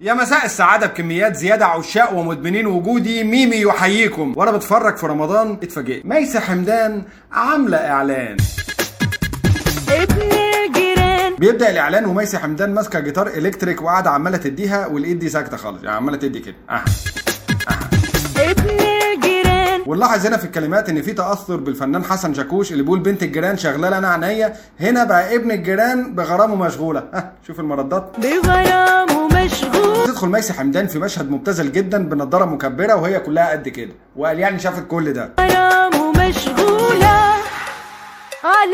يا مساء السعادة بكميات زيادة عشاق ومدمنين وجودي ميمي يحييكم. وأنا بتفرج في رمضان اتفاجئت. ميسة حمدان عاملة إعلان. ابن الجيران بيبدأ الإعلان وميسي حمدان ماسكة جيتار إلكتريك وقاعدة عمالة تديها والإيد دي ساكتة خالص. يعني عمالة تدي كده. آه ابن الجيران ونلاحظ هنا في الكلمات إن في تأثر بالفنان حسن شاكوش اللي بيقول بنت الجيران شغاله أنا عينيا. هنا بقى ابن الجيران بغرامه مشغولة. أه شوف المردات. بغرامه مشغول تدخل ميسي حمدان في مشهد مبتذل جدا بنضارة مكبرة وهي كلها قد كده. وقال يعني شافت كل ده. مشغولة.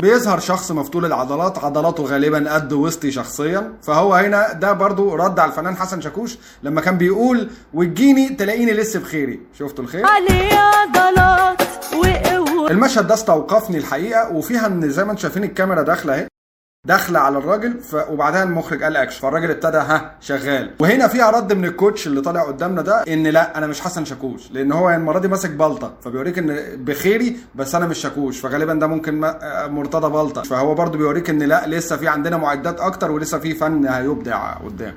بيظهر شخص مفتول العضلات عضلاته غالبا قد وسطي شخصيا. فهو هنا ده برضو رد على الفنان حسن شاكوش لما كان بيقول وتجيني تلاقيني لسه بخيري. شفتوا الخير؟ عليه عضلات وقوة. المشهد ده استوقفني الحقيقة وفيها إن زي ما أنتم شايفين الكاميرا داخلة أهي. داخله على الراجل ف... وبعدها المخرج قال اكشن فالراجل ابتدى ها شغال. وهنا فيها رد من ال coach اللي طالع قدامنا ده إن لأ أنا مش حسن شاكوش. لأن هو المرة دي ماسك بلطه فبيوريك إن بخيري بس أنا مش شاكوش. فغالبا ده ممكن ما... مرتضى بلطه فهو برضو بيوريك إن لأ لسه في عندنا معدات أكتر ولسه في فن هيبدع قدام.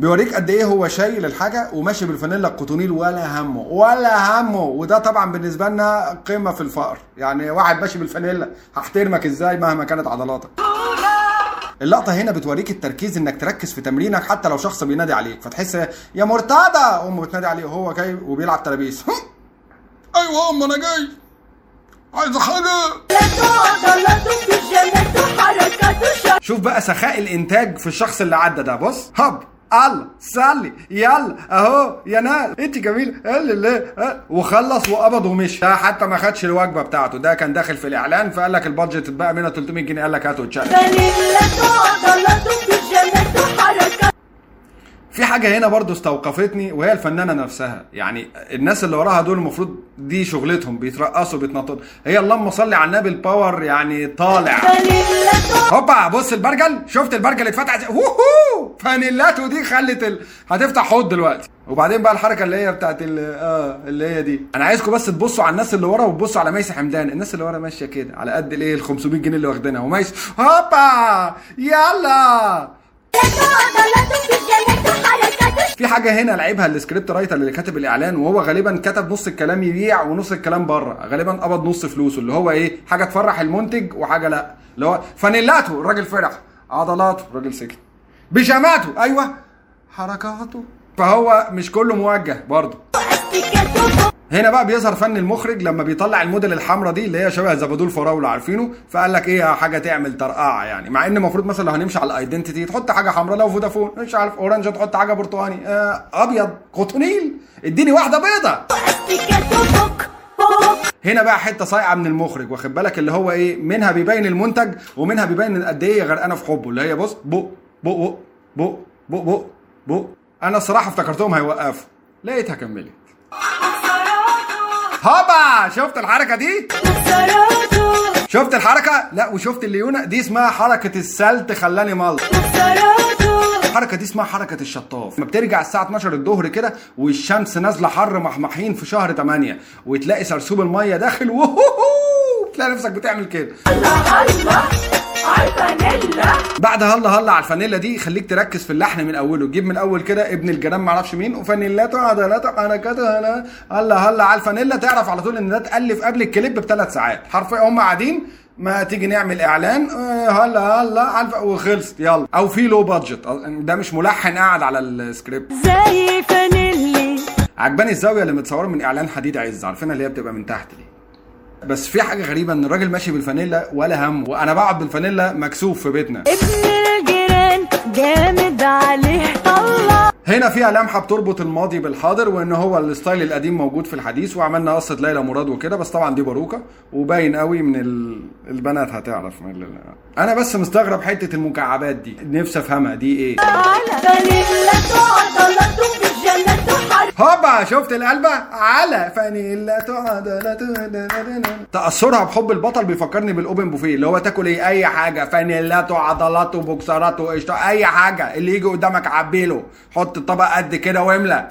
بيوريك قد إيه هو شايل الحاجة وماشي بالفانيلا القطونيل ولا همه ولا همه. وده طبعا بالنسبة لنا قمة في الفقر. يعني واحد ماشي بالفانيلا هحترمك إزاي مهما كانت عضلاتك. اللقطة هنا بتوريك التركيز إنك تركز في تمرينك حتى لو شخص بينادي عليك. فتحس يا مرتضى امه بتنادي عليه وهو جاي وبيلعب ترابيز أيوه أم أنا جاي. عايز شر شوف بقى سخاء الإنتاج في الشخص اللي عدى ده. بص هب الله صلي يلا أهو يا ناس انت جميل. وخلص وقبض ومشي. ده حتى ما خدش الوجبة بتاعته. ده كان داخل في الإعلان فقال لك ال budget اتبقى منها 300 جنيه. قال لك هاتوا عضلاته في حاجة هنا برضو استوقفتني وهي الفنانة نفسها. يعني الناس اللي وراها دول المفروض دي شغلتهم بيترقصوا بيتنططوا. هي اللهم صل على النبي ال power يعني طالع. هوبا بص البرجل. شفت البرجل اتفتح؟ ووهو فانيلاته دي خلت ال... هتفتح حوض دلوقتي. وبعدين بقى الحركة اللي هي بتاعت ال... آه اللي هي دي. أنا عايزكم بس تبصوا على الناس اللي ورا وتبصوا على ميس حمدان. الناس اللي ورا ماشية كده على قد الإيه ال 500 جنيه اللي واخدينها. وميس هوبا! يلا! في حاجة هنا لعبها ال script writer اللي كاتب الإعلان وهو غالبا كتب نص الكلام يبيع ونص الكلام بره. غالبا قبض نص فلوسه اللي هو إيه حاجة تفرح المنتج وحاجة لأ. اللي هو فانيلاته الراجل فرح. عضلاته الراجل سكت. بيجاماته أيوه. حركاته. فهو مش كله موجه برضه. هنا بقى بيظهر فن المخرج لما بيطلع الموديل الحمراء دي اللي هي شبه زبادو فراولة عارفينه؟ فقال لك إيه حاجة تعمل طرقعه يعني. مع إن المفروض مثلا لو هنمشي على ال identity تحط حاجة حمراء لو فودافون مش عارف اورنج تحط حاجة برتقاني. آه أبيض. قطنيل. اديني واحدة بيضة. هنا بقى حتة صايعة من المخرج واخد بالك؟ اللي هو إيه؟ منها بيبين المنتج ومنها بيبين قد إيه غرقانة في حبه. اللي هي بص بق. بق بق بق بق بق أنا الصراحه افتكرتهم هيوقفوا. لقيتها كملت هوبا! شفت الحركة دي؟ شفت الحركة؟ لا وشفت الليونة. دي اسمها حركة السلت خلاني مكسراته الحركة دي اسمها حركة الشطاف. لما بترجع الساعة 12 الظهر كده والشمس نازلة حر محمحين في شهر 8 وتلاقي سرسوب المية داخل. وهوهو! تلاقي نفسك بتعمل كده. بعد هلا هلا على الفانيلا دي خليك تركز في اللحن من أوله. جيب من أول كده ابن الجيران معرفش مين وفانيلاته عضلاته حركاته هلا هلا هلا على الفانيلا تعرف على طول إن ده اتالف قبل الكليب بثلاث ساعات. حرفيا هم قاعدين ما تيجي نعمل إعلان آه، هلا هلا على الف... وخلصت يلا. أو في low budget ده مش ملحن قاعد على السكريبت. زي فانيلي. عجباني الزاوية اللي متصورة من إعلان حديد عز عارفينها اللي هي بتبقى من تحت دي. بس في حاجة غريبة إن الراجل ماشي بالفانيلا ولا هم وأنا بقعد بالفانيلا مكسوف في بيتنا. ابن الجيران جامد عليه طلع هنا فيها لمحه بتربط الماضي بالحاضر وإن هو ال style القديم موجود في الحديث وعملنا قصة ليلى مراد وكده بس طبعا دي باروكة وباين قوي من ال... البنات هتعرف من ال... أنا بس مستغرب حتة المكعبات دي نفسي أفهمها دي إيه. هوبا شفت القلبة؟ على فانيلا تأثرها بحب البطل بيفكرني بال open buffet اللي هو تاكل إيه؟ أي حاجة. فانيلاته عضلاته بوكسراته قشطة أي حاجة اللي يجي قدامك عبيله. حط الطبق قد كده واملى.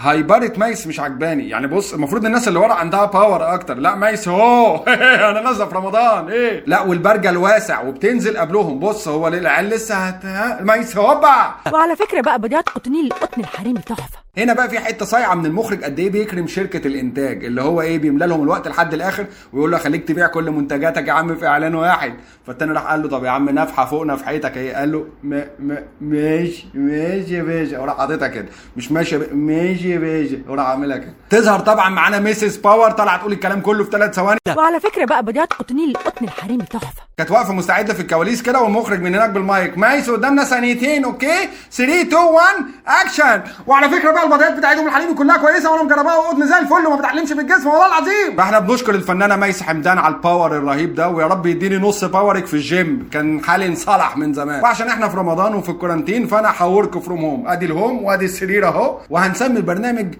hyper ة ميس مش عجباني. يعني بص المفروض الناس اللي ورا عندها power أكتر. لا ميس هو أنا نازلة في رمضان. إيه؟ لا والبرجل واسع وبتنزل قبلهم. بص هو العيال لسه هت ها، ميس هوبا! وعلى فكرة بقى بديات قطنيل القطن الحريمي تحفة. هنا بقى في حتة صايعه من المخرج قد إيه بيكرم شركه الانتاج اللي هو إيه بيملى لهم الوقت لحد الآخر ويقول له خليك تبيع كل منتجاتك يا عم في اعلان واحد فالتاني راح قال له طب يا عم نفحه فوق نفحتك إيه قال له ما ما ماشي ماشي يا باشا وراح حاططها كده مش ماشي ماشي يا باشا وراح عاملها كده. تظهر طبعا معانا ميس ب power طالعه تقول الكلام كله في ثلاث ثواني. وعلى فكرة بقى بديات قطنيل القطن الحريمي تحفة. كانت واقفة مستعدة في الكواليس كده والمخرج من هناك بالمايك. ميس قدامنا ثانيتين okay؟ 3 2 1 اكشن وعلى فكرة بقى البديات بتاعتهم الحريمي كلها كويسة وأنا مجرباها وقطن زي الفل وما بتعلمش في الجسم والله العظيم. فاحنا بنشكر الفنانة ميس حمدان على ال power الرهيب ده ويا رب يديني نص power ك في الجيم كان حالي انصلح من زمان. وعشان إحنا في رمضان وفي ال quarantine فأنا ه work from home أدي ال home وأدي السرير أهو وهنسمي البرنامج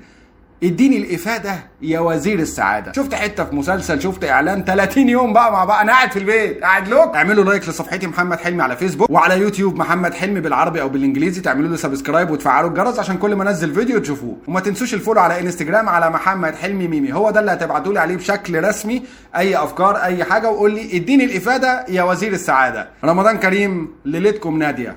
اديني الافاده يا وزير السعاده. شفت حتة في مسلسل شفت اعلان 30 يوم بقى مع بقى أنا قاعد في البيت. قاعد لوك. اعملوا like لصفحتي محمد حلمي على فيسبوك وعلى يوتيوب محمد حلمي بالعربي أو بالانجليزي. تعملوا له subscribe وتفعلوا الجرس عشان كل ما انزل فيديو تشوفوه. وما تنسوش ال follow على انستجرام على محمد حلمي ميمي. هو ده اللي هتبعتوا لي عليه بشكل رسمي. اي افكار اي حاجة. وقول لي اديني الافادة يا وزير السعادة. رمضان كريم ليلتكم نادية.